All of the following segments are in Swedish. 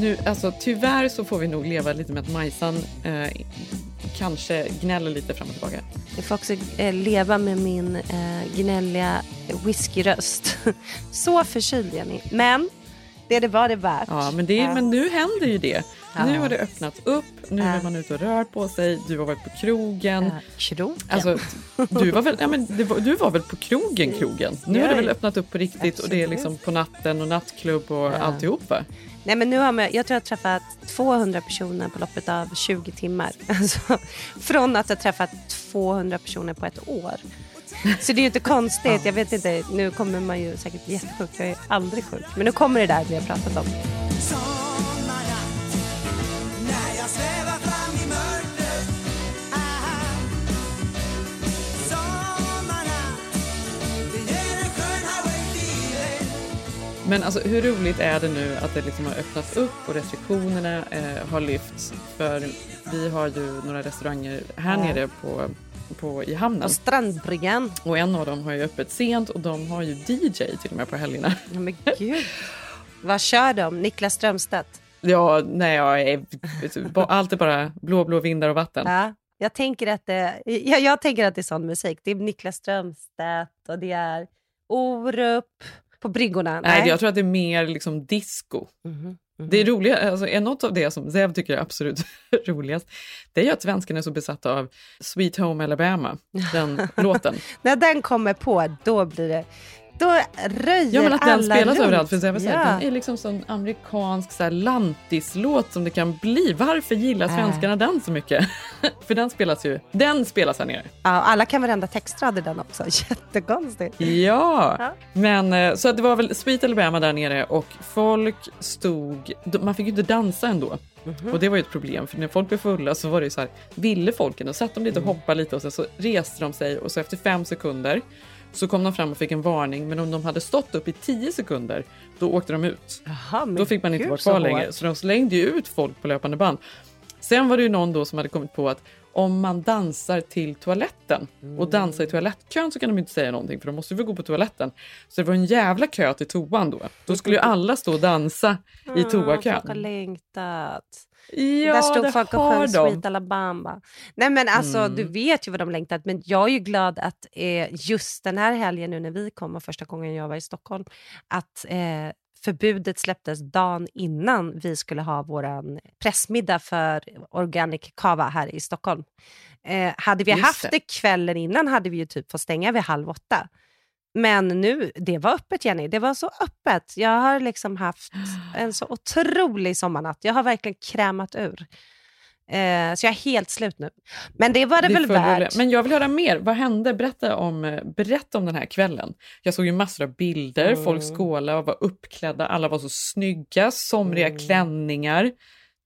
Nu, alltså, tyvärr så får vi nog leva lite med att Majsan eh, kanske gnäller lite fram och tillbaka. Jag får också eh, leva med min eh, gnälliga whiskyröst. Så förkyld, Jenny. Men det det var det värt. Ja, men, det, Ja. men nu händer ju det. Ja. Nu har det öppnats upp, nu är man ute och rör på sig, du har varit på krogen. Ja, krogen? Alltså, du, var väl, ja, men var, du var väl på krogen, krogen? Nu Ja, har det väl öppnat upp på riktigt och det är Absolut. liksom på natten och nattklubb och Ja. alltihop va? Nej, men nu har man, jag tror jag har träffat 200 personer på loppet av 20 timmar. Alltså, från att ha träffat 200 personer på ett år. Så det är ju inte konstigt. Jag vet inte, nu kommer man ju säkert bli jättesjuk. Jag är aldrig sjuk. Men nu kommer det där vi har pratat om. Men alltså, hur roligt är det nu att det liksom har öppnats upp och restriktionerna eh, har lyfts? För vi har ju några restauranger här Ja. nere på, på, i hamnen. På Strandbryggan. Och en av dem har ju öppet sent och de har ju DJ till och med på helgerna. Ja, men gud. Vad kör de? Niklas Strömstedt? Ja, nej, jag är, allt är bara blå, blå vindar och vatten. Ja, jag, tänker att det, jag, jag tänker att det är sån musik. Det är Niklas Strömstedt och det är Orup på bryggorna. Nej, jag tror att det är mer liksom disco. Mhm, Det är roliga, alltså, är något av det som Zev tycker är absolut roligast, det är ju att svenskarna är så besatta av Sweet Home Alabama, den låten. När den kommer på, då blir det... Då röjer Ja, men att den spelas runt. överallt. För Zev säger ja. den är liksom sån amerikansk så här, lantislåt som det kan bli. Varför gillar Äh. svenskarna den så mycket? för den spelas ju, den spelas här nere. ja, alla kan varenda textrad i den också. Jättekonstigt. Ja, Ja. men eh, så att det var väl Sweet Alabama där nere och folk stod, man fick ju inte dansa ändå. Mhm. Och det var ju ett problem för när folk blev fulla så var det ju så här, ville folken, då satt de lite och Mm. hoppade lite och sen så reste de sig och så efter fem sekunder så kom de fram och fick en varning men om de hade stått upp i tio sekunder då åkte de ut. Men Då fick man inte vara kvar längre så de slängde ju ut folk på löpande band. Sen var det ju någon då som hade kommit på att om man dansar till toaletten och dansar i toalettkön så kan de inte säga någonting för de måste ju gå på toaletten. Så det var en jävla kö till toan då. Då skulle ju alla stå och dansa i Mm, toakön. Folk har längtat. Ja, Där stod det folk och sjöng. Sweet Alabama. Nej men alltså Mm. du vet ju vad de längtat. Men jag är ju glad att eh, just den här helgen nu när vi kom och första gången jag var i Stockholm. Att eh, förbudet släpptes dagen innan vi skulle ha våran pressmiddag för Organic Kava här i Stockholm. Eh, hade vi Just haft det. det kvällen innan hade vi ju typ fått stänga vid halv åtta. Men nu, det var öppet Jenny, det var så öppet. Jag har liksom haft en så otrolig sommarnatt. Jag har verkligen krämat ur. Eh, så jag är helt slut nu. Men det var det, Det väl värt. Men jag vill höra mer. Vad hände? Berätta om, berätta om den här kvällen. Jag såg ju massor av bilder. Mm. Folk skålade och var uppklädda. Alla var så snygga. Somriga Mm. klänningar.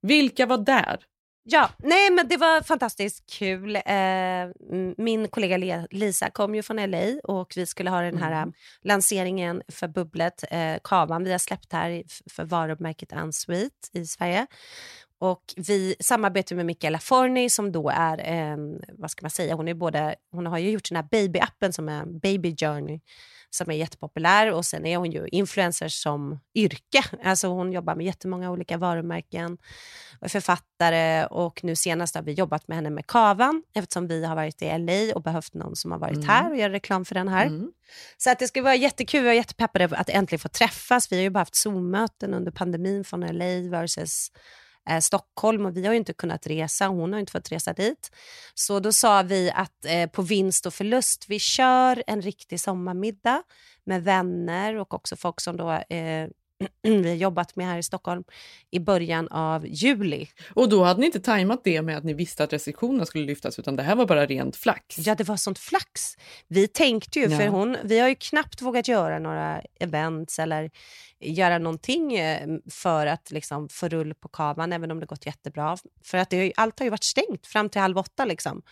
Vilka var där? Ja, nej men det var fantastiskt kul. Eh, min kollega Le- Lisa kom ju från LA och vi skulle ha den här Mm. eh, lanseringen för bubblet, eh, kavan vi har släppt här för varumärket Unsweet i Sverige. Och vi samarbetar med Michaela Forni som då är, en, vad ska man säga, hon, är både, hon har ju gjort den här babyappen som är Baby Journey som är jättepopulär och sen är hon ju influencer som yrke. Alltså hon jobbar med jättemånga olika varumärken och är författare och nu senast har vi jobbat med henne med Kavan eftersom vi har varit i LA och behövt någon som har varit Mm. här och göra reklam för den här. Mm. Så att det ska vara jättekul, jag är jättepeppade att äntligen få träffas. Vi har ju bara haft Zoom-möten under pandemin från LA versus eh, Stockholm och vi har ju inte kunnat resa, hon har inte fått resa dit. Så då sa vi att eh, på vinst och förlust, vi kör en riktig sommarmiddag med vänner och också folk som då eh, vi har jobbat med här i Stockholm i början av juli. Och då hade ni inte tajmat det med att ni visste att restriktionerna skulle lyftas utan det här var bara rent flax? Ja, det var sånt flax. Vi tänkte ju, Ja. för hon, vi har ju knappt vågat göra några events eller göra någonting eh, för att liksom få rull på kavan, även om det gått jättebra. För att det, allt har ju varit stängt fram till halv åtta. Liksom.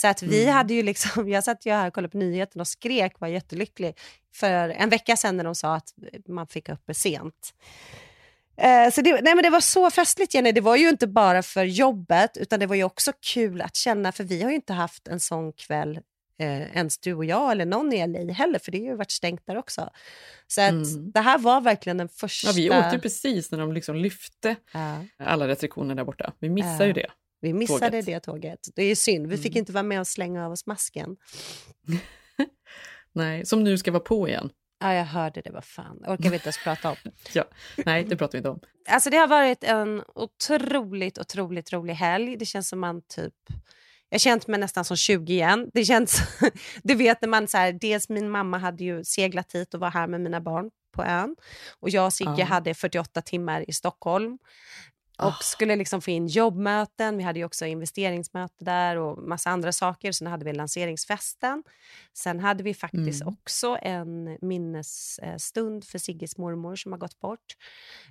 Så att vi Mm. hade ju liksom, jag satt ju här och kollade på nyheterna och skrek, var jättelycklig, för en vecka sedan när de sa att man fick uppe sent. Eh, Så det, nej men det var så festligt Jenny, det var ju inte bara för jobbet utan det var ju också kul att känna, för vi har ju inte haft en sån kväll eh, ens du och jag eller någon i LA heller, för det har ju varit stängt där också. Så att Mm. det här var verkligen den första... Ja, vi åkte ju precis när de liksom lyfte Ja, alla restriktioner där borta. Vi missade Ja. ju det. Vi missade Tåget. det tåget. Det är synd, vi fick Mm. inte vara med och slänga av oss masken. Nej, som nu ska vara på igen. Ja, jag hörde det, vad fan, orkar vi inte ens prata om. Ja. Nej, det pratar vi inte om. Alltså det har varit en otroligt, otroligt rolig helg. Det känns som man typ... Jag har känt mig nästan som 20 igen. Det känns... Du vet när man så här, dels min mamma hade ju seglat hit och var här med mina barn på ön. Och jag och Sigge Ja. hade 48 timmar i Stockholm. Och Ah. skulle liksom få in jobbmöten. Vi hade också investeringsmöte där och massa andra saker. Sen hade vi lanseringsfesten. Sen hade vi faktiskt Mm. också en minnesstund för Sigges mormor som har gått bort.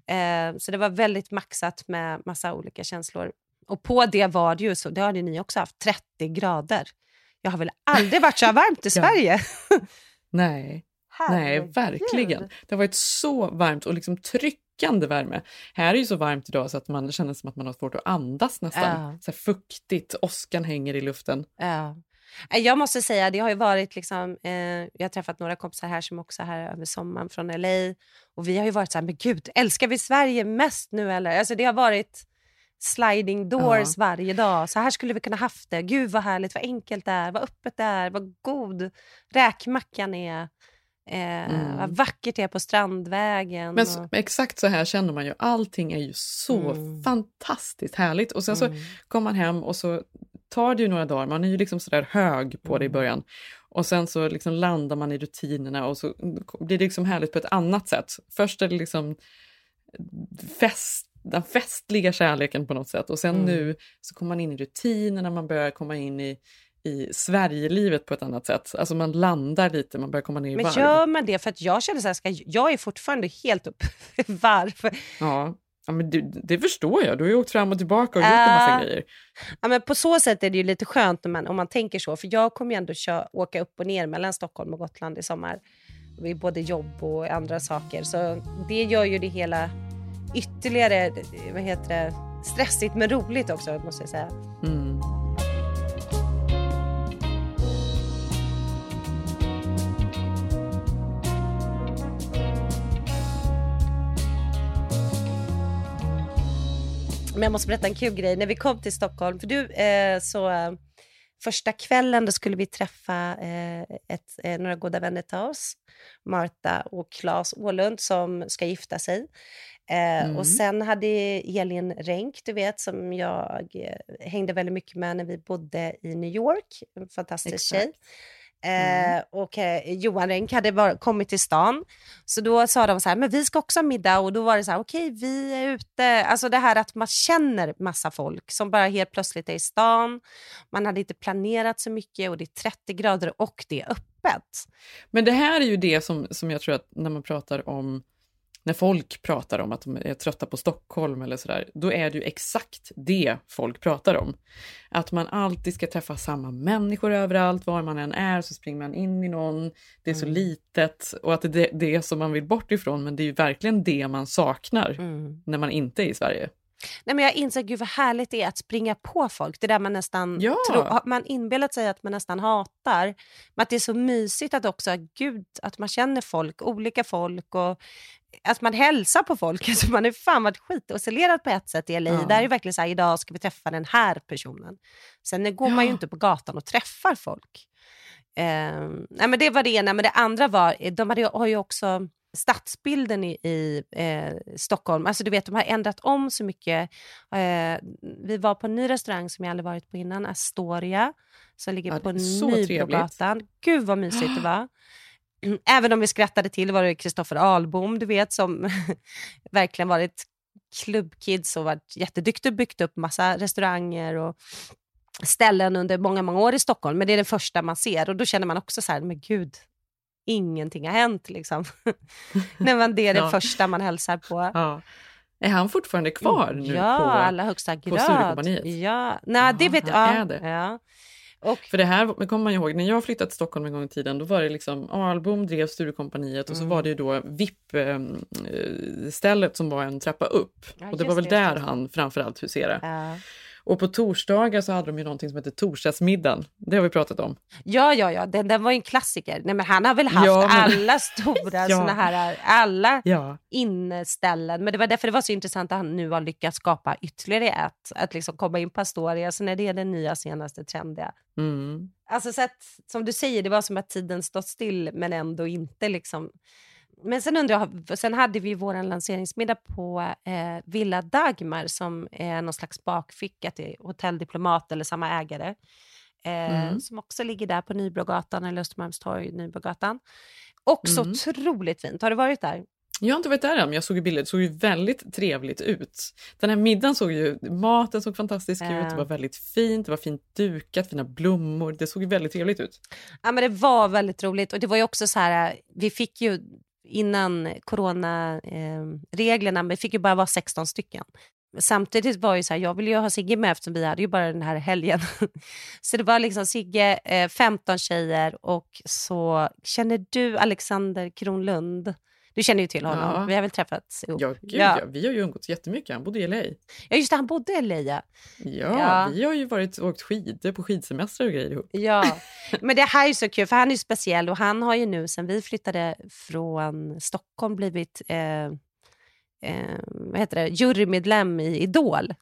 Eh, så det var väldigt maxat med massa olika känslor. Och på det var det ju, så, det har ni också haft, 30 grader. Jag har väl aldrig varit så här varmt i. Sverige? Nej, nej, verkligen. Det har varit så varmt och liksom tryckande värme. Här är ju så varmt idag så att man känner som att man har svårt att andas nästan. Ja. Så fuktigt, åskan hänger i luften. Ja. Jag måste säga, det har ju varit liksom, eh, jag har träffat några kompisar här som också är här över sommaren från LA. Och vi har ju varit så här, men gud, älskar vi Sverige mest nu eller? Alltså det har varit sliding doors varje dag. Så här skulle vi kunna haft det. Gud vad härligt, vad enkelt det är, vad öppet det är, vad god räkmackan är. Eh, Mm. Vad vackert det är på Strandvägen. Men och, så, exakt så här känner man ju. Allting är ju så Mm. fantastiskt härligt. Och sen så Mm. kommer man hem och så tar det ju några dagar. Man är ju liksom sådär hög på det i Mm. början. Och sen så liksom landar man i rutinerna och så blir det liksom härligt på ett annat sätt. Först är det liksom fest, den festliga kärleken på något sätt och sen Mm. nu så kommer man in i rutinerna, man börjar komma in i, i Sverigelivet på ett annat sätt. Alltså man landar lite, man börjar komma ner i men varv. gör man det? För att jag känner så här, ska, jag är fortfarande helt upp i varv. Ja, ja men det, det förstår jag. Du har ju åkt fram och tillbaka och gjort en massa Äh, grejer. Ja, men på så sätt är det ju lite skönt om man, om man tänker så. För jag kommer ju ändå kö- åka upp och ner mellan Stockholm och Gotland i sommar. Är både jobb och andra saker. Så det gör ju det hela ytterligare vad heter det, stressigt men roligt också måste jag säga. Mm. Men jag måste berätta en kul grej. När vi kom till Stockholm, för du, eh, så eh, första kvällen då skulle vi träffa eh, ett, eh, några goda vänner till oss. Marta och Claes Ålund som ska gifta sig. Eh, Mm. Och sen hade Elin Renk, du vet, som jag eh, hängde väldigt mycket med när vi bodde i New York. En fantastisk Exakt. tjej. Eh, och eh, Johan Renck hade bara kommit till stan. Så då sa de så här, men vi ska också ha middag. Och då var det så här, okej, vi är ute. Alltså det här att man känner massa folk som bara helt plötsligt är i stan. Man hade inte planerat så mycket och det är 30 grader och det är öppet. Men det här är ju det som, som jag tror att när man pratar om när folk pratar om att de är trötta på Stockholm eller sådär, då är det ju exakt det folk pratar om. Att man alltid ska träffa samma människor överallt, var man än är så springer man in i någon, det är så Mm. litet och att det är det som man vill bort ifrån, men det är ju verkligen det man saknar Mm. när man inte är i Sverige. Nej, men jag inser gud vad härligt det är att springa på folk. Det där man nästan Ja. har man inbillat sig att man nästan hatar. Men att det är så mysigt att också, gud, att man känner folk, olika folk och att man hälsar på folk. Alltså man är fan varit skitisolerad på ett sätt i LA. Ja. Där är det verkligen så här, idag ska vi träffa den här personen. Sen går man ju Ja. inte på gatan och träffar folk. Eh, nej, men det var det ena, men det andra var, de hade, har ju också stadsbilden i, i eh, Stockholm. Alltså du vet, de har ändrat om så mycket. Eh, vi var på en ny restaurang som jag aldrig varit på innan, Astoria, som ligger Ja, på Nybrogatan. Gud vad mysigt det var. Även om vi skrattade till var det Kristoffer Ahlbom, du vet, som verkligen varit klubbkids och varit jätteduktig och byggt upp massa restauranger och ställen under många, många år i Stockholm. Men det är det första man ser och då känner man också så här, men gud, ingenting har hänt liksom. När man, det är det Ja. första man hälsar på. Ja. Är han fortfarande kvar nu ja, på... allra högsta grad. Sturecompagniet? Ja, nej, det vet jag. Ja. Och, För det här kommer man ihåg, när jag flyttade till Stockholm en gång i tiden, då var det liksom Ahlbom drev Sturecompagniet och så Mm. var det ju då VIP-stället som var en trappa upp. Ja, och det var väl det, där han framförallt huserade. ja. Och på torsdagar så hade de ju någonting som hette torsdagsmiddagen. Det har vi pratat om. Ja, ja, ja, den, den var ju en klassiker. Nej, men han har väl haft Ja, men- alla stora Ja. såna här, alla Ja. inneställen. Men det var därför det var så intressant att han nu har lyckats skapa ytterligare ett. Att liksom komma in på Astoria, så när det är den nya senaste trendiga. Mm. Alltså så att, som du säger, det var som att tiden stått still men ändå inte liksom. Men sen undrar jag, sen hade vi vår lanseringsmiddag på eh, Villa Dagmar som är någon slags bakficka till Hotell Diplomat eller samma ägare. Eh, Mm. Som också ligger där på Nybrogatan eller Östermalmstorg, Nybrogatan. Också Mm. otroligt fint. Har du varit där? Jag har inte varit där än, men jag såg bilder. Det såg ju väldigt trevligt ut. Den här middagen såg ju, maten såg fantastisk Ja. ut, det var väldigt fint, det var fint dukat, fina blommor. Det såg väldigt trevligt ut. Ja, men det var väldigt roligt. Och det var ju också så här, vi fick ju innan coronareglerna, eh, men vi fick ju bara vara 16 stycken. Samtidigt var ju så här, jag ville ju ha Sigge med eftersom vi hade ju bara den här helgen. så det var liksom Sigge, eh, 15 tjejer och så känner du Alexander Kronlund? Du känner ju till honom, Ja. vi har väl träffats ihop. Ja, gud, ja. ja. vi har ju umgåtts jättemycket. Han bodde i LA. ja, just det, han bodde i LA. Ja. Ja, vi har ju varit åkt skidor på skidsemester och grejer ihop. Ja, men det här är så kul för han är ju speciell och han har ju nu sen vi flyttade från Stockholm blivit eh, eh, vad heter det, jurymedlem i Idol.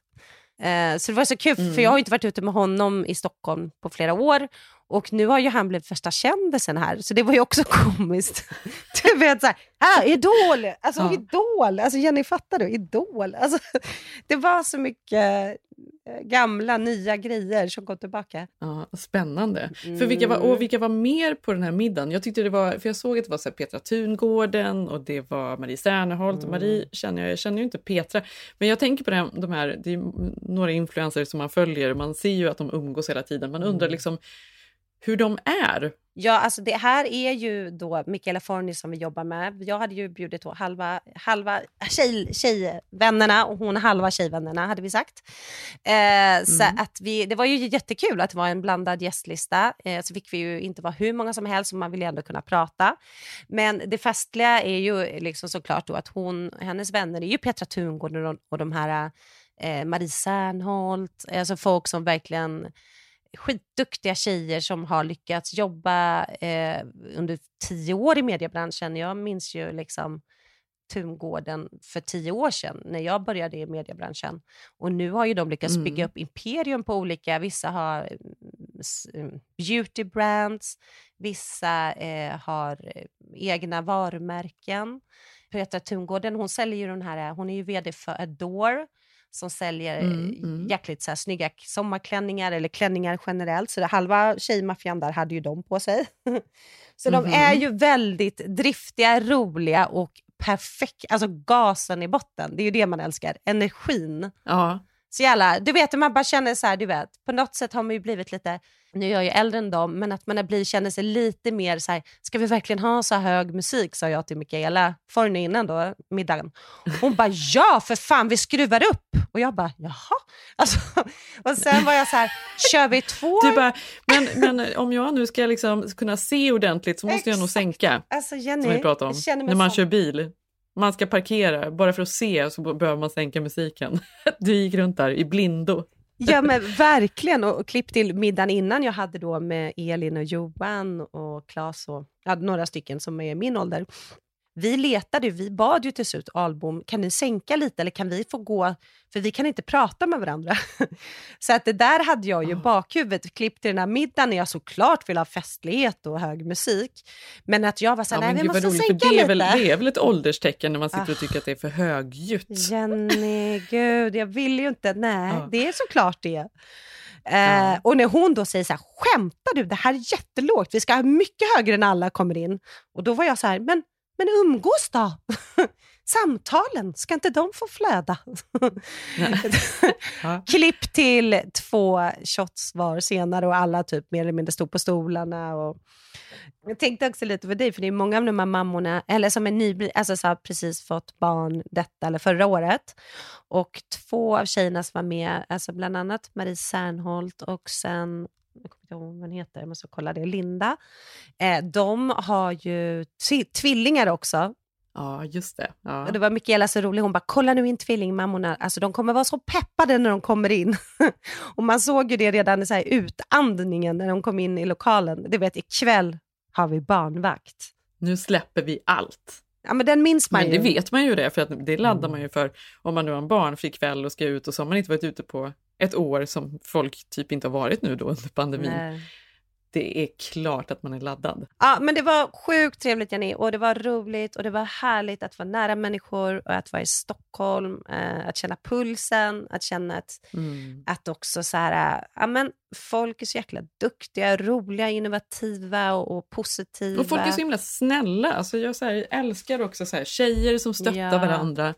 Eh, så det var så kul Mm. för jag har ju inte varit ute med honom i Stockholm på flera år och nu har ju han blivit första kändisen här så det var ju också komiskt. Du vet såhär, ah, Idol, alltså Ja. Idol, alltså Jenny fattar du, Idol. Alltså, det var så mycket eh, gamla nya grejer som kom tillbaka. Ja, spännande. För vilka var, och vilka var mer på den här middagen? Jag tyckte det var, för jag såg att det var så Petra Tungården och det var Marie Serneholt. Mm. Marie känner jag, jag känner ju inte Petra. Men jag tänker på den, de här, det är några influencers som man följer. Man ser ju att de umgås hela tiden. Man Mm. undrar liksom hur de är. Ja, alltså det här är ju då Michaela Forni som vi jobbar med. Jag hade ju bjudit halva, halva tjej, tjejvännerna och hon halva tjejvännerna hade vi sagt. Eh, Så Mm. att vi, det var ju jättekul att det var en blandad gästlista. Eh, så fick vi ju inte vara hur många som helst, så man vill ju ändå kunna prata. Men det festliga är ju liksom såklart då att hon, hennes vänner är ju Petra Tungården och, och de här eh, Marie Serneholt, alltså folk som verkligen skitduktiga tjejer som har lyckats jobba eh, under tio år i mediebranschen. Jag minns ju liksom Tungården för tio år sedan när jag började i mediebranschen. Och nu har ju de lyckats Mm. bygga upp imperium på olika, vissa har s- mm, beauty brands, vissa eh, har eh, egna varumärken. Petra Tungården, hon säljer ju den här, hon är ju vd för Adore som säljer Mm, mm, mm. jäkligt så här, snygga sommarklänningar eller klänningar generellt. Så det, halva tjejmaffian där hade ju dem på sig. så de Mhm. är ju väldigt driftiga, roliga och perfekt, alltså gasen i botten. Det är ju det man älskar, energin. Ja, Så jävla, du vet, man bara känner så här, du vet, på något sätt har man ju blivit lite, nu är jag ju äldre än dem, men att man blivit, känner sig lite mer så här, ska vi verkligen ha så hög musik, sa jag till Mikaela Forni innan då, middagen. Hon bara, ja för fan, vi skruvar upp. Och jag bara, jaha. Alltså, och sen var jag så här, kör vi två? du bara, men, men om jag nu ska liksom kunna se ordentligt så måste jag nog Exakt. sänka. alltså Jenny, Som vi pratade om. När man som- kör bil. Man ska parkera, bara för att se så behöver man sänka musiken. Du gick runt där i blindo. Ja men verkligen, och, och klipp till middagen innan jag hade då med Elin och Johan och Claes och ja, några stycken som är i min ålder vi letade, vi bad ju till slut Albom, kan ni sänka lite eller kan vi få gå, för vi kan inte prata med varandra. så att det där hade jag ju Ah. bakhuvudet, klippt till den här middagen när jag såklart vill ha festlighet och hög musik. Men att jag var så Ja, nej vi måste roligt, sänka det är, väl, lite. det är väl ett ålderstecken när man sitter och Ah. tycker att det är för högljutt. Jenny, gud, jag vill ju inte. Nej, Ja. det är såklart det. Eh, Ja. Och när hon då säger så här, skämtar du? Det här är jättelågt, vi ska ha mycket högre när alla kommer in. Och då var jag så här, men, men umgås då! Samtalen, ska inte de få flöda? Klipp till två shots var senare och alla typ mer eller mindre stod på stolarna. Och jag tänkte också lite på dig, för det är många av de här mammorna, eller som är nybli, alltså så har precis fått barn detta eller förra året. Och två av tjejerna som var med, alltså bland annat Marie Serneholt och sen jag kommer inte ihåg vad hon heter, jag måste kolla det, Linda. Eh, de har ju tvi- tvillingar också. ja, just det. Ja. Och det var Mikaela så rolig, hon bara kolla nu in tvillingmammorna, alltså de kommer vara så peppade när de kommer in. och man såg ju det redan i så här utandningen när de kom in i lokalen. Du vet ikväll har vi barnvakt. Nu släpper vi allt. Ja men den minns man Men ju. det vet man ju det, för att det laddar Mm. man ju för om man nu har en barnfri kväll och ska ut och så har man inte varit ute på ett år som folk typ inte har varit nu då under pandemin. Nej. Det är klart att man är laddad. Ja, men det var sjukt trevligt Jenny och det var roligt och det var härligt att vara nära människor och att vara i Stockholm, eh, att känna pulsen, att känna att, Mm. att också så här, ja men folk är så jäkla duktiga, roliga, innovativa och, och positiva. Och folk är så himla snälla. Alltså jag så här, älskar också så här, tjejer som stöttar Ja. varandra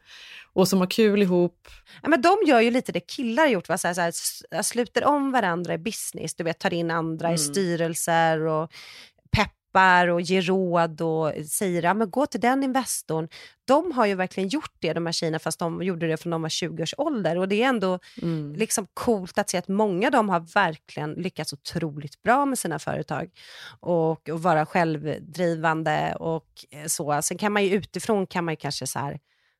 och som har kul ihop. Ja, men de gör ju lite det killar har gjort, va? Så här, så här, sluter om varandra i business, du vet tar in andra i Mm. styrelser och peppar och ger råd och säger ja, men gå till den investorn. De har ju verkligen gjort det, de här tjejerna, fast de gjorde det från de var 20 års ålder. Och det är ändå Mm. liksom coolt att se att många av dem har verkligen lyckats otroligt bra med sina företag och, och vara självdrivande och eh, så. Sen kan man ju utifrån kan man ju kanske så här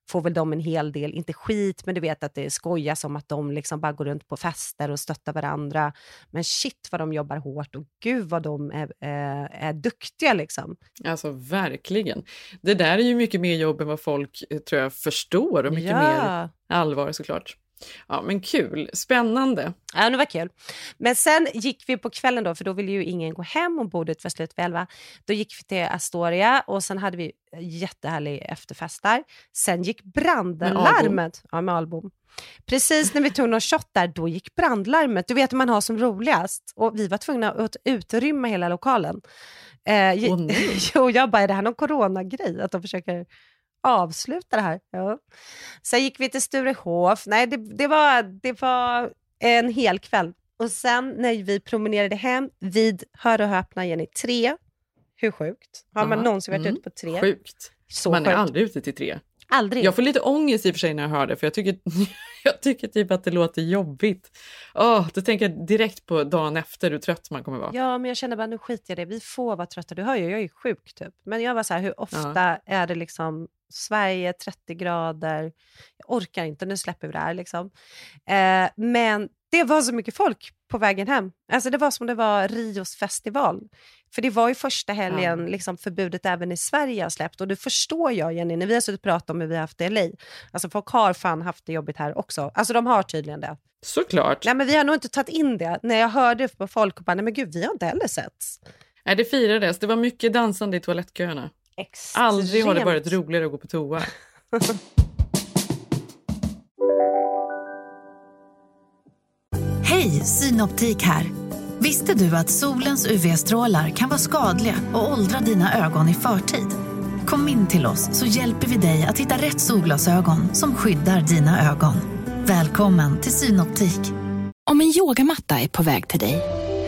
får väl de en hel del, inte skit, men du vet att det skojas om att de liksom bara går runt på fester och stöttar varandra. Men shit vad de jobbar hårt och gud vad de är, är, är duktiga liksom. Alltså verkligen. Det där är ju mycket mer jobb än vad folk eh, tror jag förstår och mycket mer allvar såklart. Ja men kul, spännande. Ja, det var kul. Men sen gick vi på kvällen då, för då ville ju ingen gå hem och bordet var slut vid elva. Då gick vi till Astoria och sen hade vi jättehärlig efterfest där. Sen gick brandlarmet. Ja, med album. Precis när vi tog någon shot där, då gick brandlarmet. Du vet hur man har som roligast. Och vi var tvungna att utrymma hela lokalen. Eh, nej. jo, jag bara, är det här någon coronagrej? Att de försöker avsluta det här? Ja. Sen gick vi till Sturehof. Nej, det, det, var, det var en hel kväll. Och sen när vi promenerade hem vid, hör och häpna Jenny, tre. Hur sjukt? Har man Ja, någonsin varit mm, ute på tre? Sjukt. Så Man är sjukt. aldrig ute till tre. Aldrig. Jag får lite ångest i och för sig när jag hör det, för jag tycker, jag tycker typ att det låter jobbigt. Åh, då tänker jag direkt på dagen efter hur trött man kommer vara. Ja, men jag känner bara nu skiter jag i det. Vi får vara trötta. Du hör ju, jag är sjuk typ. Men jag var så här, hur ofta är det liksom Sverige 30 grader? Jag orkar inte, nu släpper vi det här liksom. Eh, men det var så mycket folk på vägen hem. Alltså det var som det var Rios festival. För det var ju första helgen liksom förbudet även i Sverige har släppt. Och det förstår jag Jenny, när vi har suttit och pratat om hur vi har haft det i LA. Alltså folk har fan haft det jobbigt här också. Alltså de har tydligen det. Såklart. Nej men vi har nog inte tagit in det. När jag hörde på folk och bara, nej men gud vi har inte heller setts. Nej, det firades. Det var mycket dansande i toalettköerna. Extremt. Aldrig har det varit roligare att gå på toa. Hej, Synoptik här. Visste du att solens UV-strålar kan vara skadliga och åldra dina ögon i förtid? Kom in till oss så hjälper vi dig att hitta rätt solglasögon som skyddar dina ögon. Välkommen till Synoptik. Om en yogamatta är på väg till dig,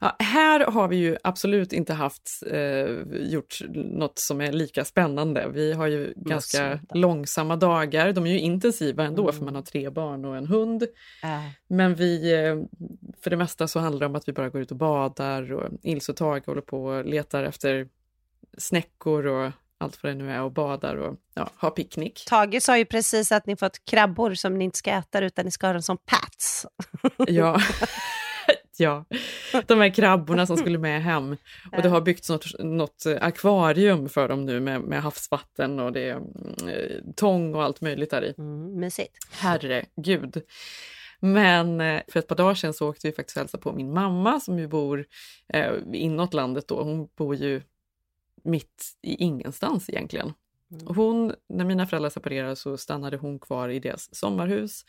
Ja, här har vi ju absolut inte haft eh, gjort något som är lika spännande. Vi har ju ganska långsamma dagar. De är ju intensiva ändå Mm. för man har tre barn och en hund. Äh. Men vi, eh, för det mesta så handlar det om att vi bara går ut och badar och Ilse och Tage håller på och letar efter snäckor och allt vad det nu är och badar och ja, har picknick. Tage sa ju precis att ni fått krabbor som ni inte ska äta utan ni ska ha dem som pats. Ja. ja, de här krabborna som skulle med hem. Och det har byggts något, något akvarium för dem nu med, med havsvatten och det är mm, eh, tång och allt möjligt där i. Mm, mysigt. Herregud. Men eh, för ett par dagar sedan så åkte vi faktiskt och hälsade på min mamma som ju bor eh, inåt landet då. Hon bor ju mitt i ingenstans egentligen. Och hon, när mina föräldrar separerade så stannade hon kvar i deras sommarhus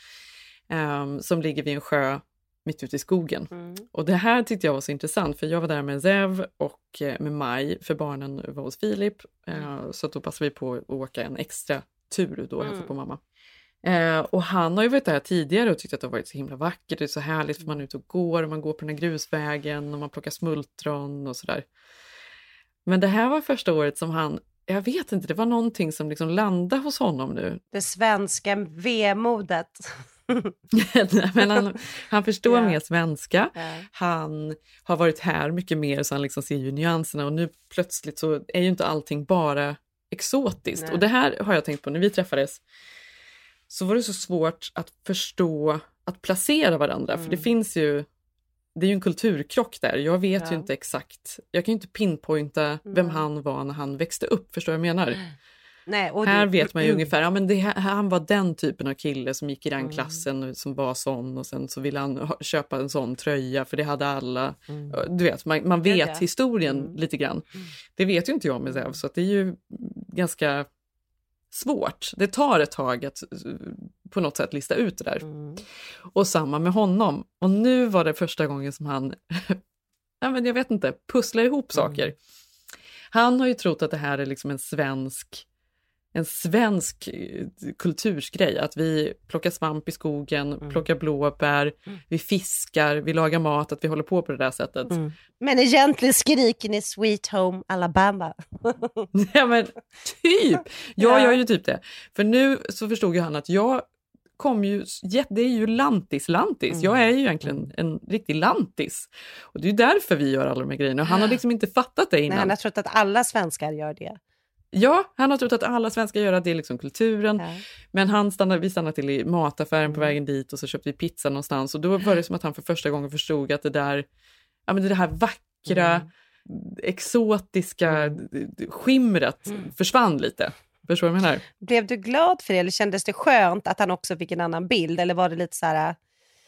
ehm, som ligger vid en sjö mitt ute i skogen. Och det här tyckte jag var så intressant för jag var där med Zev och eh, med Maj för barnen var hos Filip. Eh, så att då passade vi på att åka en extra tur då och hälsa på mamma. Eh, och han har ju varit där tidigare och tyckt att det har varit så himla vackert, det är så härligt för man är ute och går och man går på den här grusvägen och man plockar smultron och sådär. Men det här var första året som han, jag vet inte, det var någonting som liksom landade hos honom nu. Det svenska vemodet. Nej, Men han, han förstår Ja. mer svenska. Ja. Han har varit här mycket mer så han liksom ser ju nyanserna och nu plötsligt så är ju inte allting bara exotiskt. Nej. Och det här har jag tänkt på när vi träffades. Så var det så svårt att förstå, att placera varandra. För det finns ju, det är ju en kulturkrock där. Jag vet Ja. ju inte exakt, jag kan ju inte pinpointa vem han var när han växte upp. Förstår du vad jag menar? Nej, här du- vet man ju ungefär, ja men det, han var den typen av kille som gick i den klassen och som var sån och sen så ville han ha, köpa en sån tröja för det hade alla. Du vet, man, man vet ja. historien lite grann. Det vet ju inte jag med Zev så att det är ju ganska svårt. Det tar ett tag att eh, på något sätt lista ut det där. Och samma med honom. Och nu var det första gången som han, ja, men jag vet inte, pusslar ihop saker. Han har ju trott att det här är liksom en svensk en svensk eh, kultursgrej, att vi plockar svamp i skogen, plockar blåbär, vi fiskar, vi lagar mat, att vi håller på på det där sättet. Men egentligen skriker ni Sweet Home Alabama. Ja men typ! Jag Ja. gör ju typ det. För nu så förstod ju han att jag kom ju, det är ju lantis-lantis. Jag är ju egentligen en riktig lantis. Och det är ju därför vi gör alla de här grejerna. Och han har liksom inte fattat det Nej, innan. han har trott att alla svenskar gör det. Ja, han har trott att alla svenskar gör det, det är liksom kulturen. Men han stannade, vi stannade till i mataffären på vägen dit och så köpte vi pizza någonstans och då var det som att han för första gången förstod att det där, ja men det här vackra, exotiska skimret försvann lite. Förstår du vad jag menar? Blev du glad för det eller kändes det skönt att han också fick en annan bild? Eller var det lite så här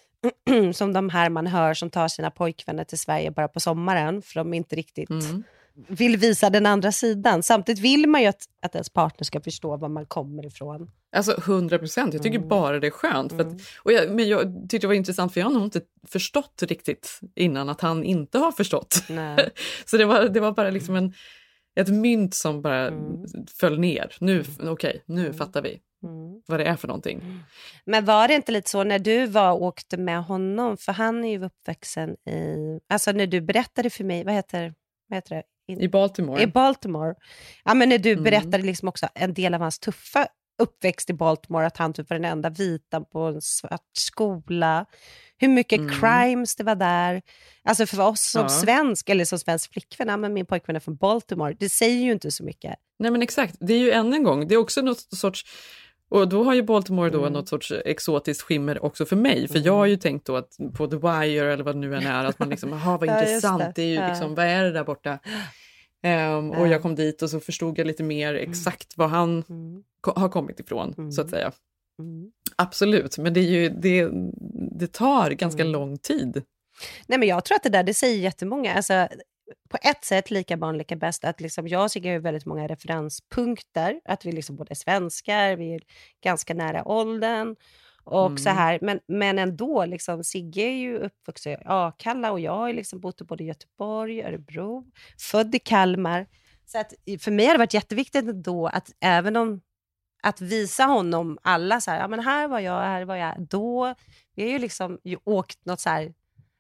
som de här man hör som tar sina pojkvänner till Sverige bara på sommaren för de inte riktigt vill visa den andra sidan. Samtidigt vill man ju att, att ens partner ska förstå var man kommer ifrån. Alltså 100 procent, jag tycker bara det är skönt. Att, och jag, men jag tyckte det var intressant för jag har nog inte förstått riktigt innan att han inte har förstått. Så det var, det var bara liksom en, ett mynt som bara föll ner. Nu, okej, nu fattar vi vad det är för någonting. Men var det inte lite så när du var och åkte med honom, för han är ju uppvuxen i, alltså när du berättade för mig, vad heter, vad heter det? In- I Baltimore. I Baltimore. Ja, men när du Mm. berättade liksom också en del av hans tuffa uppväxt i Baltimore, att han typ var den enda vita på en svart skola. Hur mycket Mm. crimes det var där. Alltså för oss som Ja. svensk, eller som svensk flickvän, ja, men min pojkvän är från Baltimore, det säger ju inte så mycket. Nej men exakt, det är ju än en gång, det är också något sorts och då har ju Baltimore Mm. då något sorts exotiskt skimmer också för mig, för jag har ju tänkt då att på The Wire eller vad det nu än är, att man liksom, jaha vad Ja, intressant, det. det. är ju Ja. liksom, vad är det där borta? Ehm, och Ja. jag kom dit och så förstod jag lite mer exakt var han ko- har kommit ifrån, så att säga. Absolut, men det, är ju, det, det tar ganska lång tid. Nej, men jag tror att det där, det säger jättemånga. Alltså, på ett sätt lika barn lika bäst. Att liksom jag har ju väldigt många referenspunkter. Att vi liksom både är svenskar, vi är ganska nära åldern. Och så Mm. här. Men, men ändå, liksom, Sigge är ju uppvuxen i Akalla och jag har liksom bott i både Göteborg, Örebro, född i Kalmar. Så att för mig har det varit jätteviktigt ändå att även om att visa honom alla så här, ja men här var jag, här var jag, då. Vi har ju liksom ju åkt något så här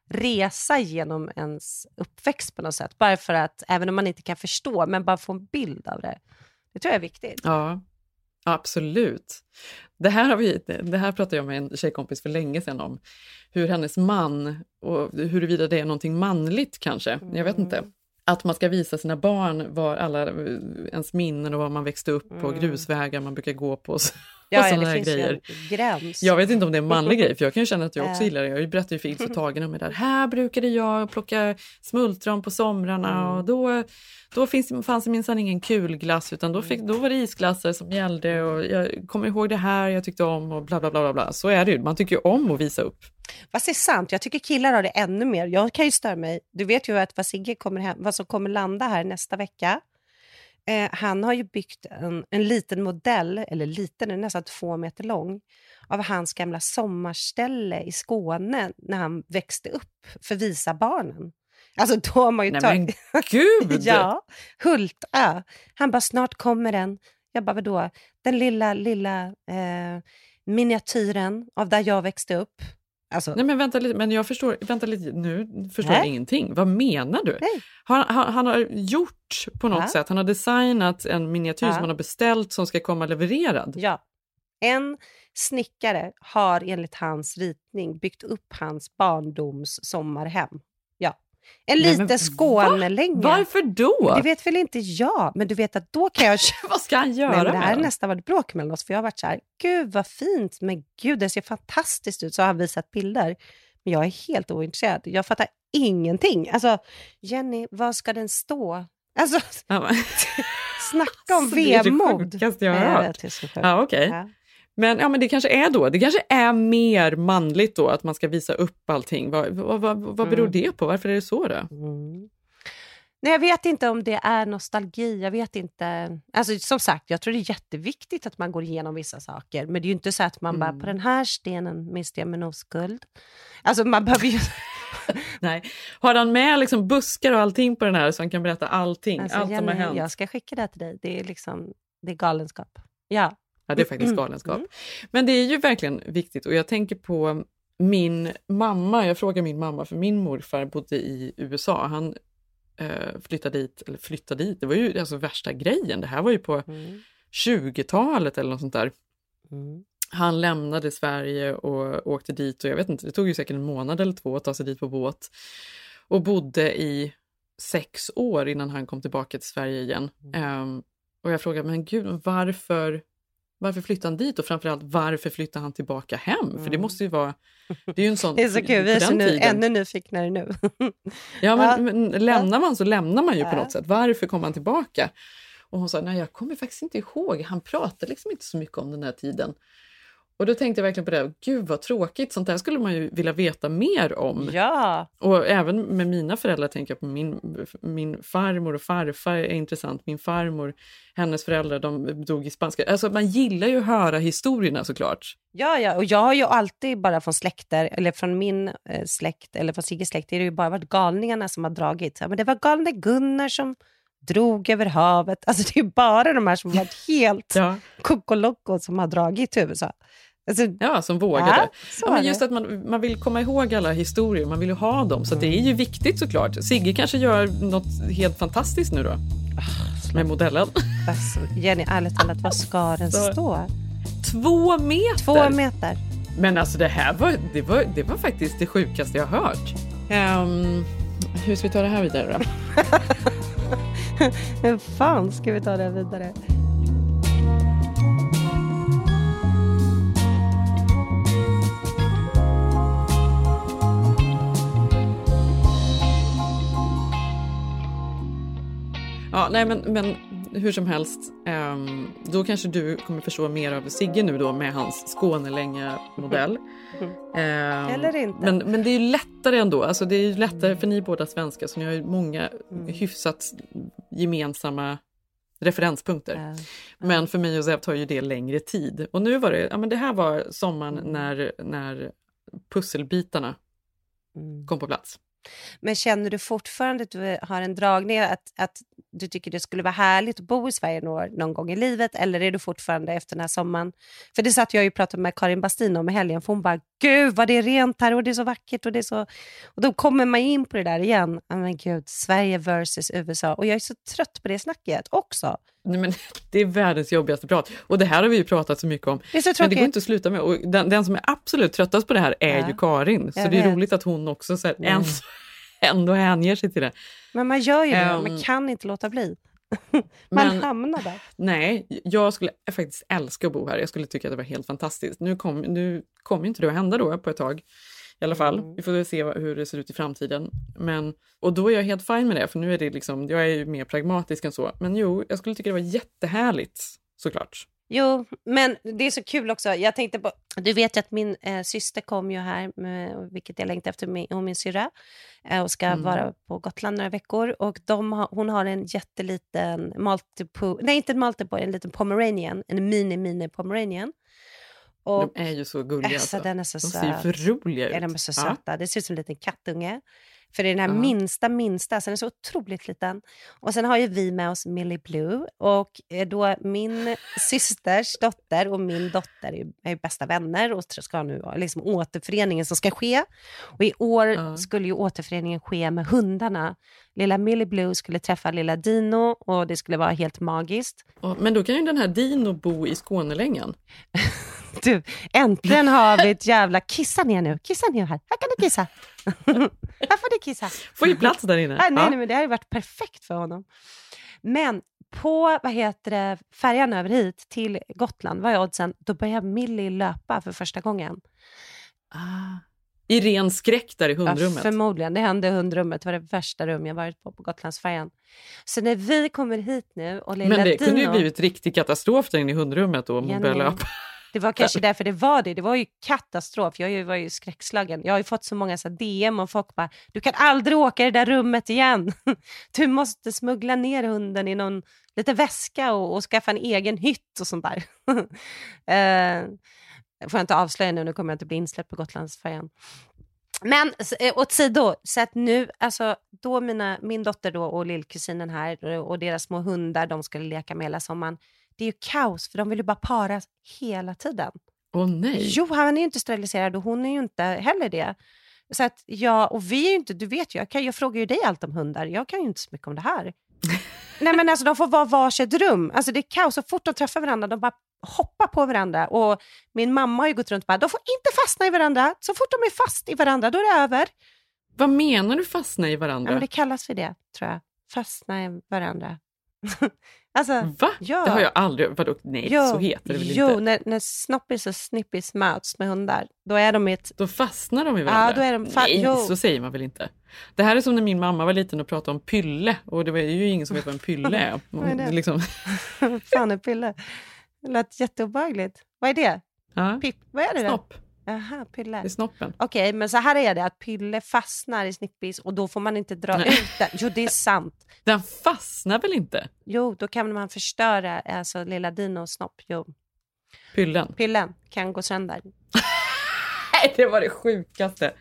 resa genom ens uppväxt på något sätt. Bara för att, även om man inte kan förstå, men bara få en bild av det. Det tror jag är viktigt. Ja, absolut. Det här, har vi, det här pratade jag med en tjejkompis för länge sedan om. Hur hennes man, och huruvida det är någonting manligt kanske, jag vet inte. Att man ska visa sina barn var alla eh, ens minnen och var man växte upp på, Mm. grusvägar man brukar gå på. Ja, ja, det finns grejer. en gräns. Jag vet inte om det är en manlig grej, för jag kan ju känna att jag också gillar det. Jag berättade ju för Ilse Tagen om det där. Här brukade jag plocka smultron på somrarna Mm. och då, då finns, fanns det minsann ingen kulglass utan då, fick, då var det isglassar som gällde och jag kommer ihåg det här jag tyckte om och bla bla bla. bla, bla. Så är det ju, man tycker ju om att visa upp. Fast är sant, jag tycker killar har det ännu mer. Jag kan ju störa mig. Du vet ju att vad Sigge kommer hem, vad som kommer landa här nästa vecka. Eh, han har ju byggt en, en liten modell, eller liten, den är nästan två meter lång, av hans gamla sommarställe i Skåne när han växte upp för visa barnen. Alltså då har man ju Nej tagit... men gud! ja, Hultö. Han bara, snart kommer den. Jag bara, vadå? Den lilla, lilla eh, miniatyren av där jag växte upp. Alltså, Nej men vänta lite, men jag förstår, vänta lite, nu förstår jag Nej. ingenting. Vad menar du? Han, han, han har gjort på något Ja. sätt, han har designat en miniatyr Ja. som han har beställt som ska komma levererad. Ja. En snickare har enligt hans ritning byggt upp hans barndoms sommarhem. En Nej, men liten va? Skånelänga. Varför då? Det vet väl inte jag, men du vet att då kan jag... Vad ska han göra men det här har nästan varit bråk mellan oss, för jag har varit så här, gud vad fint, men gud det ser fantastiskt ut, så har han visat bilder. Men jag är helt ointresserad, jag fattar ingenting. Alltså, Jenny, vad ska den stå? Alltså, Ja, men- snacka om Alltså, det är det vemod. sjukaste jag har Nej, hört. Ja, okej. Ja. Men, ja, men det kanske är då, det kanske är mer manligt då att man ska visa upp allting. Vad, vad, vad, vad beror Mm. det på? Varför är det så då? Mm. Nej, jag vet inte om det är nostalgi. Jag vet inte. Alltså, som sagt, jag tror det är jätteviktigt att man går igenom vissa saker. Men det är ju inte så att man bara, Mm. på den här stenen miste jag min oskuld. Alltså man behöver ju... Nej. Har han med liksom buskar och allting på den här så han kan berätta allting? Alltså, allt som har hänt? Jag ska skicka det till dig. Det är liksom, det är galenskap. Ja. Ja, det är faktiskt galenskap. Mm. Men det är ju verkligen viktigt och jag tänker på min mamma. Jag frågar min mamma, för min morfar bodde i USA. Han eh, flyttade dit, eller flyttade dit, det var ju alltså värsta grejen. Det här var ju på Mm. 20-talet eller något sånt där. Mm. Han lämnade Sverige och åkte dit och jag vet inte, det tog ju säkert en månad eller två att ta sig dit på båt. Och bodde i sex år innan han kom tillbaka till Sverige igen. Ehm, och jag frågade, men gud, varför, varför flyttade han dit? Och framförallt, varför flyttade han tillbaka hem? För det Mm. måste ju vara... Det är ju en sån... Det är så kul, vi är så nu, ännu nyfiknare nu. Ja, men, Ja. men lämnar man så lämnar man ju på något sätt. Varför kom han tillbaka? Och hon sa, nej jag kommer faktiskt inte ihåg. Han pratade liksom inte så mycket om den här tiden. Och då tänkte jag verkligen på det, gud vad tråkigt, sånt där skulle man ju vilja veta mer om. ja. Och även med mina föräldrar tänker jag på min, min farmor och farfar är intressant. Min farmor, hennes föräldrar, de dog i spanska. Alltså man gillar ju att höra historierna såklart. Ja, ja, och jag har ju alltid bara från släkter, eller från min eh, släkt, eller från Sigges släkt, det har ju bara varit galningarna som har dragit. Ja, men det var galne Gunnar som drog över havet. Alltså det är bara de här som har varit helt Ja, kokoloko som har dragit till USA. Alltså, ja som vågade. Ja, Ja, men just att man, man vill komma ihåg alla historier, man vill ju ha dem. Så det är ju viktigt såklart. Sigge kanske gör något helt fantastiskt nu då. Med modellen. alltså, Jenny, ärligt talat, vad ska den stå? Två meter! Två meter. Men alltså det här var, det var, det var faktiskt det sjukaste jag hört. Ehm, hur ska vi ta det här vidare då? Hur fan ska vi ta det vidare? Ja, nej, men, men hur som helst, ehm, då kanske du kommer förstå mer av Sigge nu då med hans Skånelänge-modell. Ehm, Eller inte. Men, men det är ju lättare ändå. Alltså det är ju lättare för ni båda svenskar så ni har ju många hyfsat gemensamma referenspunkter. Men för mig och Zev tar ju det längre tid. Och nu var det, ja men det här var sommaren när, när pusselbitarna kom på plats. Men känner du fortfarande att du har en dragning, att, att du tycker det skulle vara härligt att bo i Sverige någon, någon gång i livet, eller är du fortfarande efter den här sommaren? För det satt jag ju och pratade med Karin Bastin om i helgen, för hon bara, gud vad det är rent här och det är så vackert och det är så... Och då kommer man in på det där igen, men gud, Sverige versus USA. Och jag är så trött på det snacket också. Nej, men det är världens jobbigaste prat. Och det här har vi ju pratat så mycket om. Det är så men det tråkigt. går inte att sluta med. Och den, den som är absolut tröttast på det här är Ja. ju Karin. Så Jag det är vet. roligt att hon också så här, Mm. ändå, ändå hänger sig till det. Men man gör ju det, Ehm, man kan inte låta bli. man men- hamnar där. Nej, jag skulle faktiskt älska att bo här. Jag skulle tycka att det var helt fantastiskt. Nu kommer nu kom inte det att hända då på ett tag. I alla fall. Mm. Vi får se hur det ser ut i framtiden. Men, och då är jag helt fine med det, för nu är det liksom, jag är ju mer pragmatisk än så. Men jo, jag skulle tycka det var jättehärligt, såklart. Jo, men det är så kul också. Jag tänkte på, du vet ju att min eh, syster kom ju här, med, vilket jag längtar efter, min, och min syrra, eh, och ska Mm. vara på Gotland några veckor. Och de har, hon har en jätteliten Maltipoo, nej inte en Maltipoo, en liten pomeranian, en mini-mini pomeranian. Och, De är ju så gulliga. Alltså, Alltså. den är så de ser ju för roliga ut. Ja, de är så Ja. söta. Det ser ut som en liten kattunge. För det är den här Ja. minsta, minsta, så den är så otroligt liten. Och sen har ju vi med oss Millie Blue och eh, då min systers dotter och min dotter är ju, är bästa vänner och ska nu liksom återföreningen som ska ske. Och i år Ja. skulle ju återföreningen ske med hundarna. Lilla Millie Blue skulle träffa lilla Dino och det skulle vara helt magiskt. Men då kan ju den här Dino bo i Skånelängan. Du, äntligen har vi ett jävla... Kissa ner nu, kissa ner här. Här kan du kissa. här får du kissa. Får ju plats där inne. Ah, nej, Ja. nej, men det hade varit perfekt för honom. Men på vad heter det, färjan över hit till Gotland, vad är oddsen? Då börjar Millie löpa för första gången. I ren skräck där i Ja, hundrummet. förmodligen. Det hände i hundrummet. Det var det värsta rum jag varit på på Gotlandsfärjan. Så när vi kommer hit nu och lilla Men det kunde ju Dino- blivit riktig katastrof där inne i hundrummet då, om hon Ja, började löpa. Det var kanske därför det var det. Det var ju katastrof. Jag var ju skräckslagen. Jag har ju fått så många så DM och folk bara, du kan aldrig åka i det där rummet igen. Du måste smuggla ner hunden i någon liten väska och, och skaffa en egen hytt och sånt där. uh, får jag inte avslöja nu, nu kommer jag inte bli insläppt på Gotlandsfärjan. Men eh, åt sido, så att nu, alltså då mina, min dotter då och lillkusinen här och deras små hundar, de skulle leka med hela sommaren. Det är ju kaos för de vill ju bara paras hela tiden. Åh nej. Jo, han är ju inte steriliserad och hon är ju inte heller det. Så att ja, och vi är inte, du vet ju, jag, kan, jag frågar ju dig allt om hundar, jag kan ju inte så mycket om det här. Nej men alltså de får vara varsitt rum, alltså det är kaos, så fort de träffar varandra, de bara hoppar på varandra. Och min mamma har ju gått runt och bara, de får inte fastna i varandra, så fort de är fast i varandra, då är det över. Vad menar du fastna i Ja, varandra? men det kallas för det, tror jag. Fastna i varandra. alltså, Va? Ja. Det har jag aldrig... Vadå? Nej, Jo, så heter det väl jo, inte? när, när snoppis och snippis möts med hundar, då är de i ett... Då fastnar de i varandra? Ja, då är de fa- Nej, jo. så säger man väl inte? Det här är som när min mamma var liten och pratade om pylle och det var ju ingen som vet vad en pylle är. Vad är det? Liksom, fan är pille? Det lät jätteobehagligt. Vad är det? ja, Pip, vad är det snopp. Jaha, pille. Är snoppen. Okej, men så här är det att pille fastnar i snippis och då får man inte dra Nej. ut den. Jo, det är sant. Den fastnar väl inte? Jo, då kan man förstöra alltså, lilla Dinos snopp. Jo, Pyllen? pillen kan gå sönder. Nej, det var det sjukaste.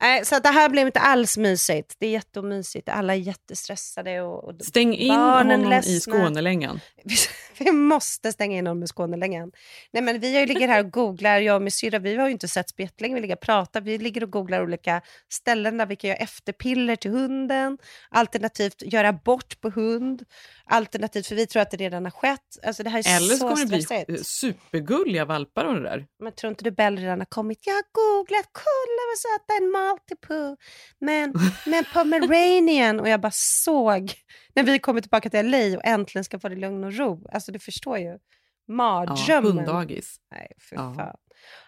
Nej, så att det här blev inte alls mysigt. Det är jättemysigt. Alla är jättestressade. Och, och Stäng in barnen honom ledsna. i Skånelängan. Vi, måste stänga in honom med Skånelängan. Nej, men vi ligger här och googlar, jag och min syrra, vi har ju inte sett på jättelänge, vi ligger och pratar, vi ligger och googlar olika ställen där vi kan göra efterpiller till hunden, alternativt göra bort på hund, alternativt, för vi tror att det redan har skett. Alltså det här är Eller så så kommer det bli supergulliga valpar av det där. Men tror inte du Bell redan har kommit? Jag har googlat, kolla vad söta en Maltipoo. Men, men Pomeranian. Och jag bara såg när vi kommer tillbaka till LA och äntligen ska få det lugn och ro. Alltså du förstår ju. Ja, Mardrömmen. hunddagis. Nej, för Ja. fan.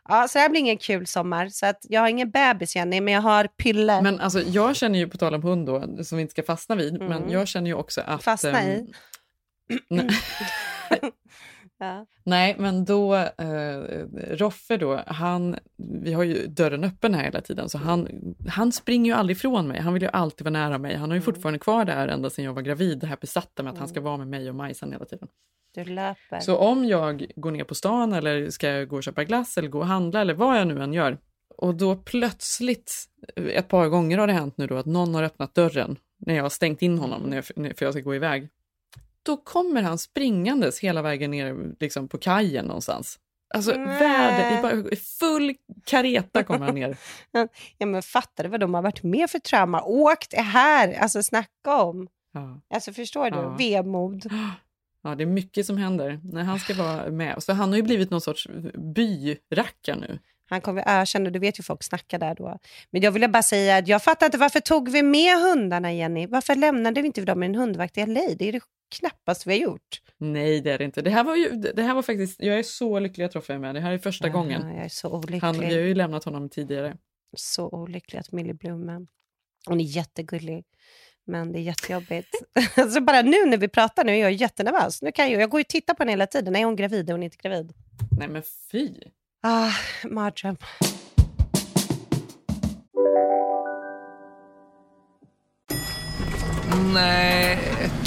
Ja, så det här blir ingen kul sommar. Så att jag har ingen bebis Jenny, men jag har pylle. Men alltså, jag känner ju, på tal om hund då, som vi inte ska fastna vid, Mm. men jag känner ju också att... Fastna i? Nej. Ja. Nej, men då, eh, Roffe då, han, vi har ju dörren öppen här hela tiden, så han, han springer ju aldrig ifrån mig. Han vill ju alltid vara nära mig. Han har ju fortfarande kvar det här ända sedan jag var gravid, det här besatta med att han ska vara med mig och Majsan hela tiden. Du löper. Så om jag går ner på stan eller ska gå och köpa glass eller gå och handla eller vad jag nu än gör och då plötsligt, ett par gånger har det hänt nu då att någon har öppnat dörren när jag har stängt in honom när jag, för jag ska gå iväg. Då kommer han springandes hela vägen ner liksom på kajen någonstans. Alltså världen, i full kareta kommer han ner. ja, men fattar du vad de har varit med för trauma? Åkt här, alltså snacka om. Ja. Alltså förstår du? Ja. Vemod. Ja, det är mycket som händer när han ska vara med. Så han har ju blivit någon sorts byrackare nu. Han kommer ökänna, du vet ju folk snackar där då. Men jag vill bara säga att jag fattar inte varför tog vi med hundarna Jenny? Varför lämnade vi inte dem med en hundvakt i LA? Det är det knappast vi har gjort. Nej, det är det inte. Det här var ju, det här var faktiskt, jag är så lycklig att Roffe är med. Det här är första Ja, gången. Jag är så olycklig. Han, vi har ju lämnat honom tidigare. Så olycklig att Millie Bloom är. Hon är jättegullig. Men det är jättejobbigt. alltså bara nu när vi pratar nu är jag jättenervös. Nu kan jag, jag går ju och tittar på henne hela tiden. Är hon gravid? Är hon inte gravid? Nej men fy! Ah, mardröm. Nej.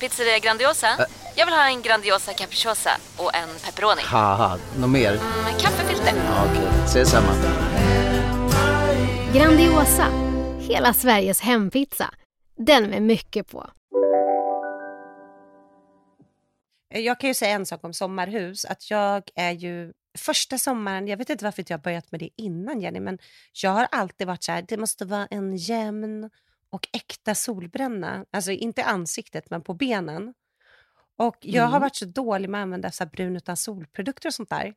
Pizzeria Grandiosa? Jag vill ha en Grandiosa capriciosa och en pepperoni. haha, något mer? Med kaffefilter. Ja, Okej, ses samma. Grandiosa, hela Sveriges hempizza. Den med mycket på. Jag kan ju säga en sak om sommarhus. Att jag är ju första sommaren, jag vet inte varför jag har börjat med det innan Jenny, men jag har alltid varit så här, det måste vara en jämn och äkta solbränna. Alltså inte ansiktet, men på benen. Och jag har Mm. varit så dålig med att använda så brun utan solprodukter och sånt där.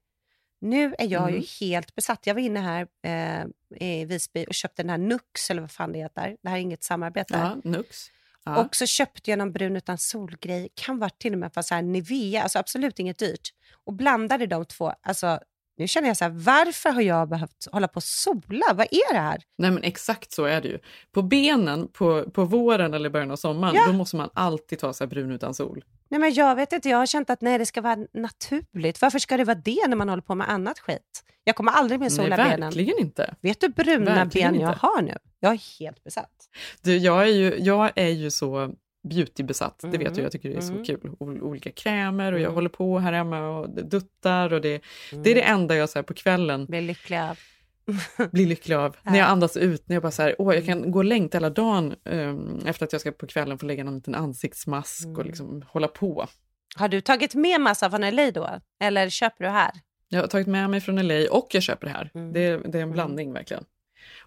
Nu är jag ju Mm. helt besatt. Jag var inne här eh, i Visby och köpte den här Nux, eller vad fan det heter. Det här är inget samarbete. Ja, Nux. Ja. Och så köpte jag någon brun utan solgrej, kan vara till och med för så här Nivea, alltså absolut inget dyrt. Och blandade de två, alltså nu känner jag så här, varför har jag behövt hålla på och sola? Vad är det här? Nej men exakt så är det ju. På benen på, på våren eller början av sommaren, Ja. då måste man alltid ta sig brun utan sol. Nej men jag vet inte, jag har känt att nej det ska vara naturligt. Varför ska det vara det när man håller på med annat skit? Jag kommer aldrig mer sola Nej, benen. verkligen inte. Vet du bruna Verkligen ben jag inte. har nu? Jag är helt besatt. Du, jag, är ju, jag är ju så beautybesatt, det vet Mm, du, jag tycker det är så mm. kul. O- olika krämer och jag Mm. håller på här hemma och duttar och det, det är det enda jag så på kvällen Blir lycklig av. blir lycklig av. När jag andas ut, när jag bara så här, åh jag kan gå och längta hela dagen um, efter att jag ska på kvällen få lägga någon liten ansiktsmask och liksom hålla på. Har du tagit med massa från LA då? Eller köper du här? Jag har tagit med mig från LA och jag köper det här. Mm. Det, är, det är en blandning verkligen.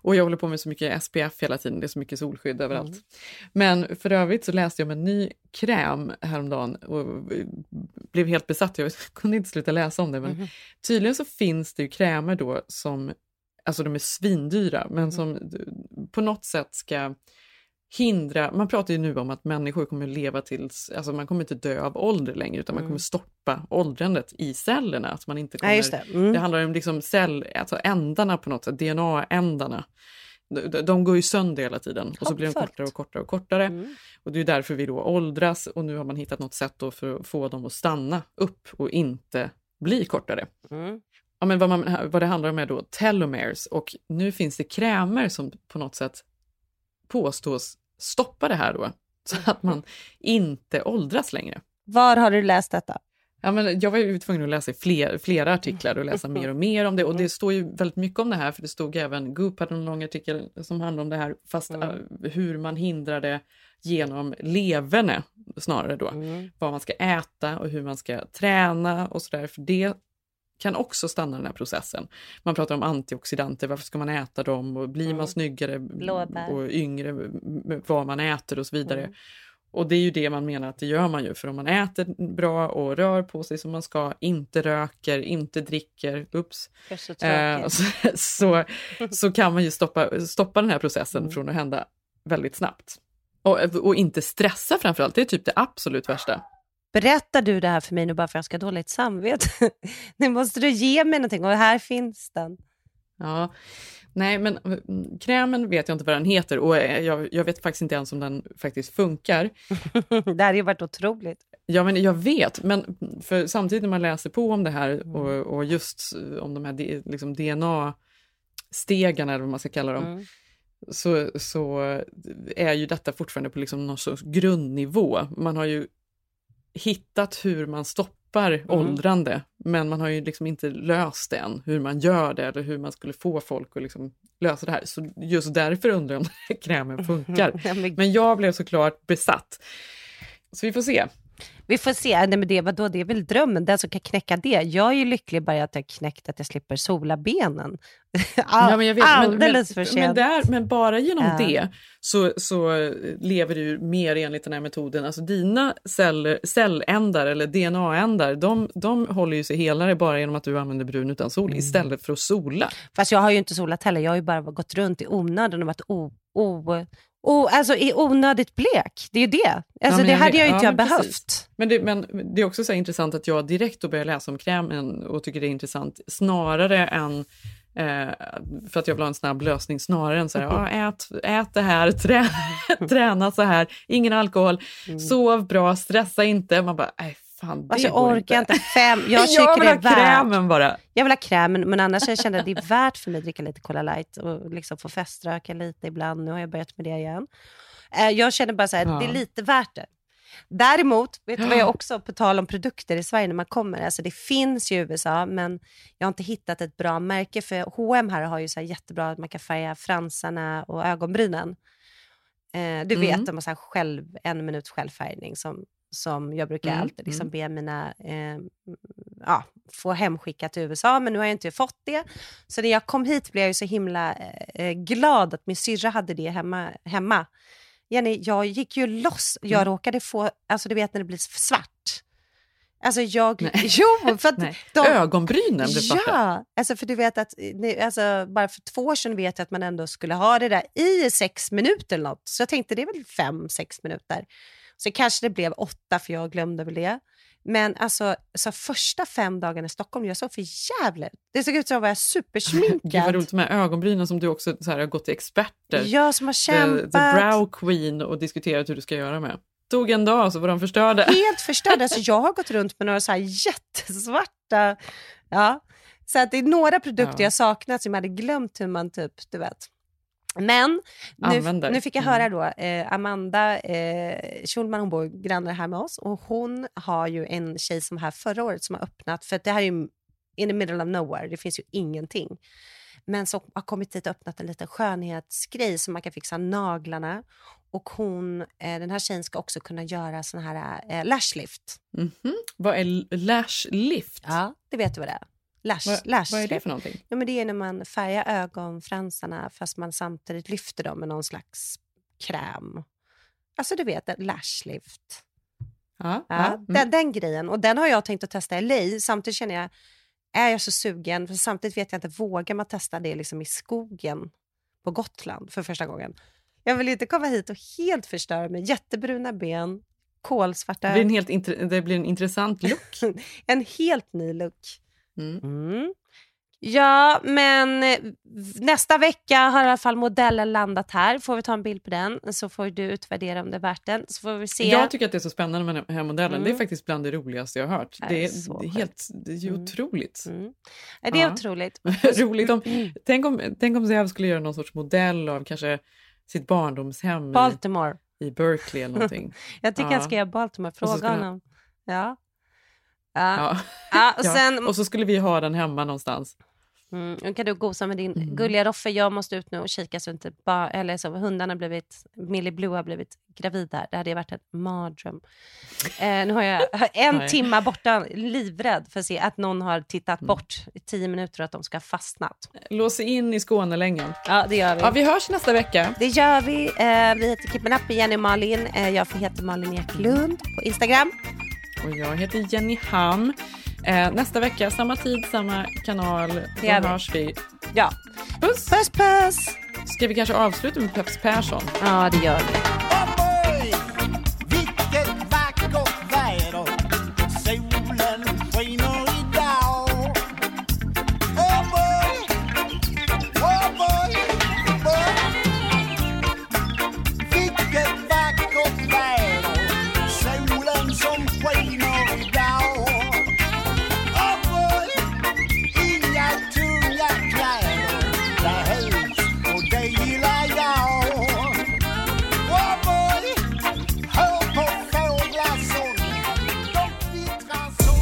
Och jag håller på med så mycket SPF hela tiden, det är så mycket solskydd överallt. Mm. Men för övrigt så läste jag om en ny kräm häromdagen och blev helt besatt. Jag kunde inte sluta läsa om det. Men Mhm. tydligen så finns det ju krämer då som, alltså de är svindyra, Mm. men som på något sätt ska hindra, man pratar ju nu om att människor kommer leva tills, alltså man kommer inte dö av ålder längre utan man Mm. kommer stoppa åldrandet i cellerna. Att man inte Ja, kommer, just det. Mm. det handlar om liksom cell, alltså ändarna på något sätt, DNA-ändarna. De, de- går ju sönder hela tiden och så blir de kortare och kortare och kortare. Mm. Och det är därför vi då åldras och nu har man hittat något sätt då för att få dem att stanna upp och inte bli kortare. Mm. Ja, men vad, man, vad det handlar om är då telomeres och nu finns det krämer som på något sätt påstås stoppa det här då, så att man inte åldras längre. Var har du läst detta? Ja, men jag var ju tvungen att läsa fler, flera artiklar och läsa mer och mer om det. Och det står ju väldigt mycket om det här, för det stod även, Goop hade en lång artikel som handlade om det här, fast Mm. eh, hur man hindrar det genom leverne snarare då. Mm. Vad man ska äta och hur man ska träna och sådär, för det kan också stanna den här processen. Man pratar om antioxidanter, varför ska man äta dem och blir man Mm. snyggare Blåbär. och yngre med vad man äter och så vidare. Mm. Och det är ju det man menar att det gör man ju, för om man äter bra och rör på sig som man ska, inte röker, inte dricker, ups, så eh, så, så, så kan man ju stoppa, stoppa den här processen från att hända väldigt snabbt. Och, och inte stressa framförallt, det är typ det absolut värsta. Berättar du det här för mig nu bara för att jag ska ha dåligt samvete? nu måste du ge mig någonting och här finns den. Ja, nej men mm, krämen vet jag inte vad den heter och eh, jag, jag vet faktiskt inte ens om den faktiskt funkar. det här har ju varit otroligt. Ja, men jag vet, men för samtidigt när man läser på om det här och, och just om de här liksom DNA-stegarna, eller vad man ska kalla dem, Mm. så, så är ju detta fortfarande på liksom någon sorts grundnivå. Man har ju hittat hur man stoppar åldrande, men man har ju liksom inte löst det än, hur man gör det eller hur man skulle få folk att liksom lösa det här. Så just därför undrar jag om den här krämen funkar. Men jag blev såklart besatt. Så vi får se. Vi får se. Nej, men det, vadå, det är väl drömmen, den som kan knäcka det. Jag är ju lycklig bara att jag knäckt att jag slipper sola benen. All, Ja, men jag vet, men- alldeles men, för men, sent. där, men bara genom Ja. det så, så lever du mer enligt den här metoden. Alltså dina celler, celländar eller DNA-ändar, de, de håller ju sig helare bara genom att du använder brun utan sol istället för att sola. Fast jag har ju inte solat heller. Jag har ju bara gått runt i onödan och varit o, o, o, alltså i onödigt blek. Det är ju det. Alltså, Ja, det hade jag ju inte ja, jag behövt. precis. Men det, men det är också så intressant att jag direkt då börjar läsa om krämen och tycker det är intressant snarare än eh, för att jag vill ha en snabb lösning snarare än så här, ja, ät, ät det här, trä, träna så här, ingen alkohol, sov bra, stressa inte. Man bara, nej fan det Alltså, jag orkar inte. Fem. Jag tycker jag vill det är ha värt. krämen bara. Jag vill ha krämen, men annars jag känner att det är värt för mig att dricka lite Cola light och liksom få feströka lite ibland. Nu har jag börjat med det igen. Eh, Jag känner bara så här, Ja. det är lite värt det. Däremot, vet du vad jag också, på tal om produkter i Sverige när man kommer, alltså det finns ju i USA, men jag har inte hittat ett bra märke, för H&M här har ju så här jättebra att man kan färga fransarna och ögonbrynen. Eh, du vet, Mm. de har så här själv, en minuts självfärgning som, som jag brukar Mm, alltid liksom mm. be mina eh, ja, få hemskickat till USA, men nu har jag inte fått det. Så när jag kom hit blev jag så himla eh, glad att min syrra hade det hemma. hemma. Jenny, jag gick ju loss. Jag Mm. råkade få, alltså du vet när det blir svart. Alltså jag, jo, för att Nej. de, Ögonbrynen blev svarta. Ja, alltså för du vet att, ni- alltså bara för två år sedan vet jag att man ändå skulle ha det där i sex minuter eller något. Så jag tänkte det är väl fem, sex minuter. Så kanske det blev åtta för jag glömde väl det. Men alltså, så första fem dagarna i Stockholm, jag såg för jävligt. Det såg ut som att jag var supersminkad. Gud vad roligt med ögonbrynen som du också så här, har gått till experter. Jag som har The, the kämpat. brow queen och diskuterat hur du ska göra med. Tog en dag så var de förstörda. Helt förstörd. Alltså, jag har gått runt med några så här jättesvarta... Ja. Så att det är några produkter Ja. jag saknat som jag hade glömt hur man typ, du vet. Men nu, nu fick jag Mm. höra då, eh, Amanda eh, Schulman, hon bor grannar här med oss och hon har ju en tjej som här förra året som har öppnat, för det här är ju in the middle of nowhere, det finns ju ingenting. Men som har kommit dit och öppnat en liten skönhetsgrej som man kan fixa naglarna. Och hon, eh, den här tjejen ska också kunna göra sån här eh, lash lift. Mhm. Vad är lash lift? Ja, det vet du vad det är. Lash, Vad- lash vad är det lift. för någonting? Ja, men det är när man färgar ögonfransarna fast man samtidigt lyfter dem med någon slags kräm. Alltså du vet, en lash lift. Ja, Ja, ja. Mm. den, den grejen. Och den har jag tänkt att testa i LA. Samtidigt känner jag, är jag så sugen? För samtidigt vet jag inte, vågar man testa det liksom i skogen på Gotland för första gången? Jag vill inte komma hit och helt förstöra med jättebruna ben, kolsvarta Det blir en, helt det blir en intressant look. en helt ny look. Mm. Mm. Ja, men eh, nästa vecka har i alla fall modellen landat här. Får vi ta en bild på den så får du utvärdera om det är värt den. Så får vi se. Jag tycker att det är så spännande med den här modellen. Mm. Det är faktiskt bland det roligaste jag har hört. Det Det är det är, helt, det är Mm. otroligt. Ja, det är otroligt. Roligt om, tänk om, tänk om Zev skulle göra någon sorts modell av kanske sitt barndomshem Baltimore. i, i Berkeley eller någonting. Jag tycker Ja. han ska göra Baltimore. Fråga honom. Ja. Ja. Ja. Ja, och Ja. sen, Och så skulle vi ha den hemma någonstans. Mm, kan du gosa med din Mm. gulliga Roffe. Jag måste ut nu och kika så inte bara, eller så hundarna blivit, Millie Blue har blivit gravid där. Det hade varit en mardröm. Eh, nu har jag en timma borta, livrädd för att se att någon har Mm. tittat bort i tio minuter och att de ska ha fastnat. Lås in i Skånelängan. Ja, det gör vi. Ja, vi hörs nästa vecka. Det gör vi. Eh, vi heter Keeping Up Jenny och Malin. Eh, jag heter Malin Eklund på Instagram. Och jag heter Jenny Ham. Eh, nästa vecka, samma tid, samma kanal. Då hörs vi. Ja. Puss! Puss, puss! Ska vi kanske avsluta med Peps Persson? Ja, det gör vi.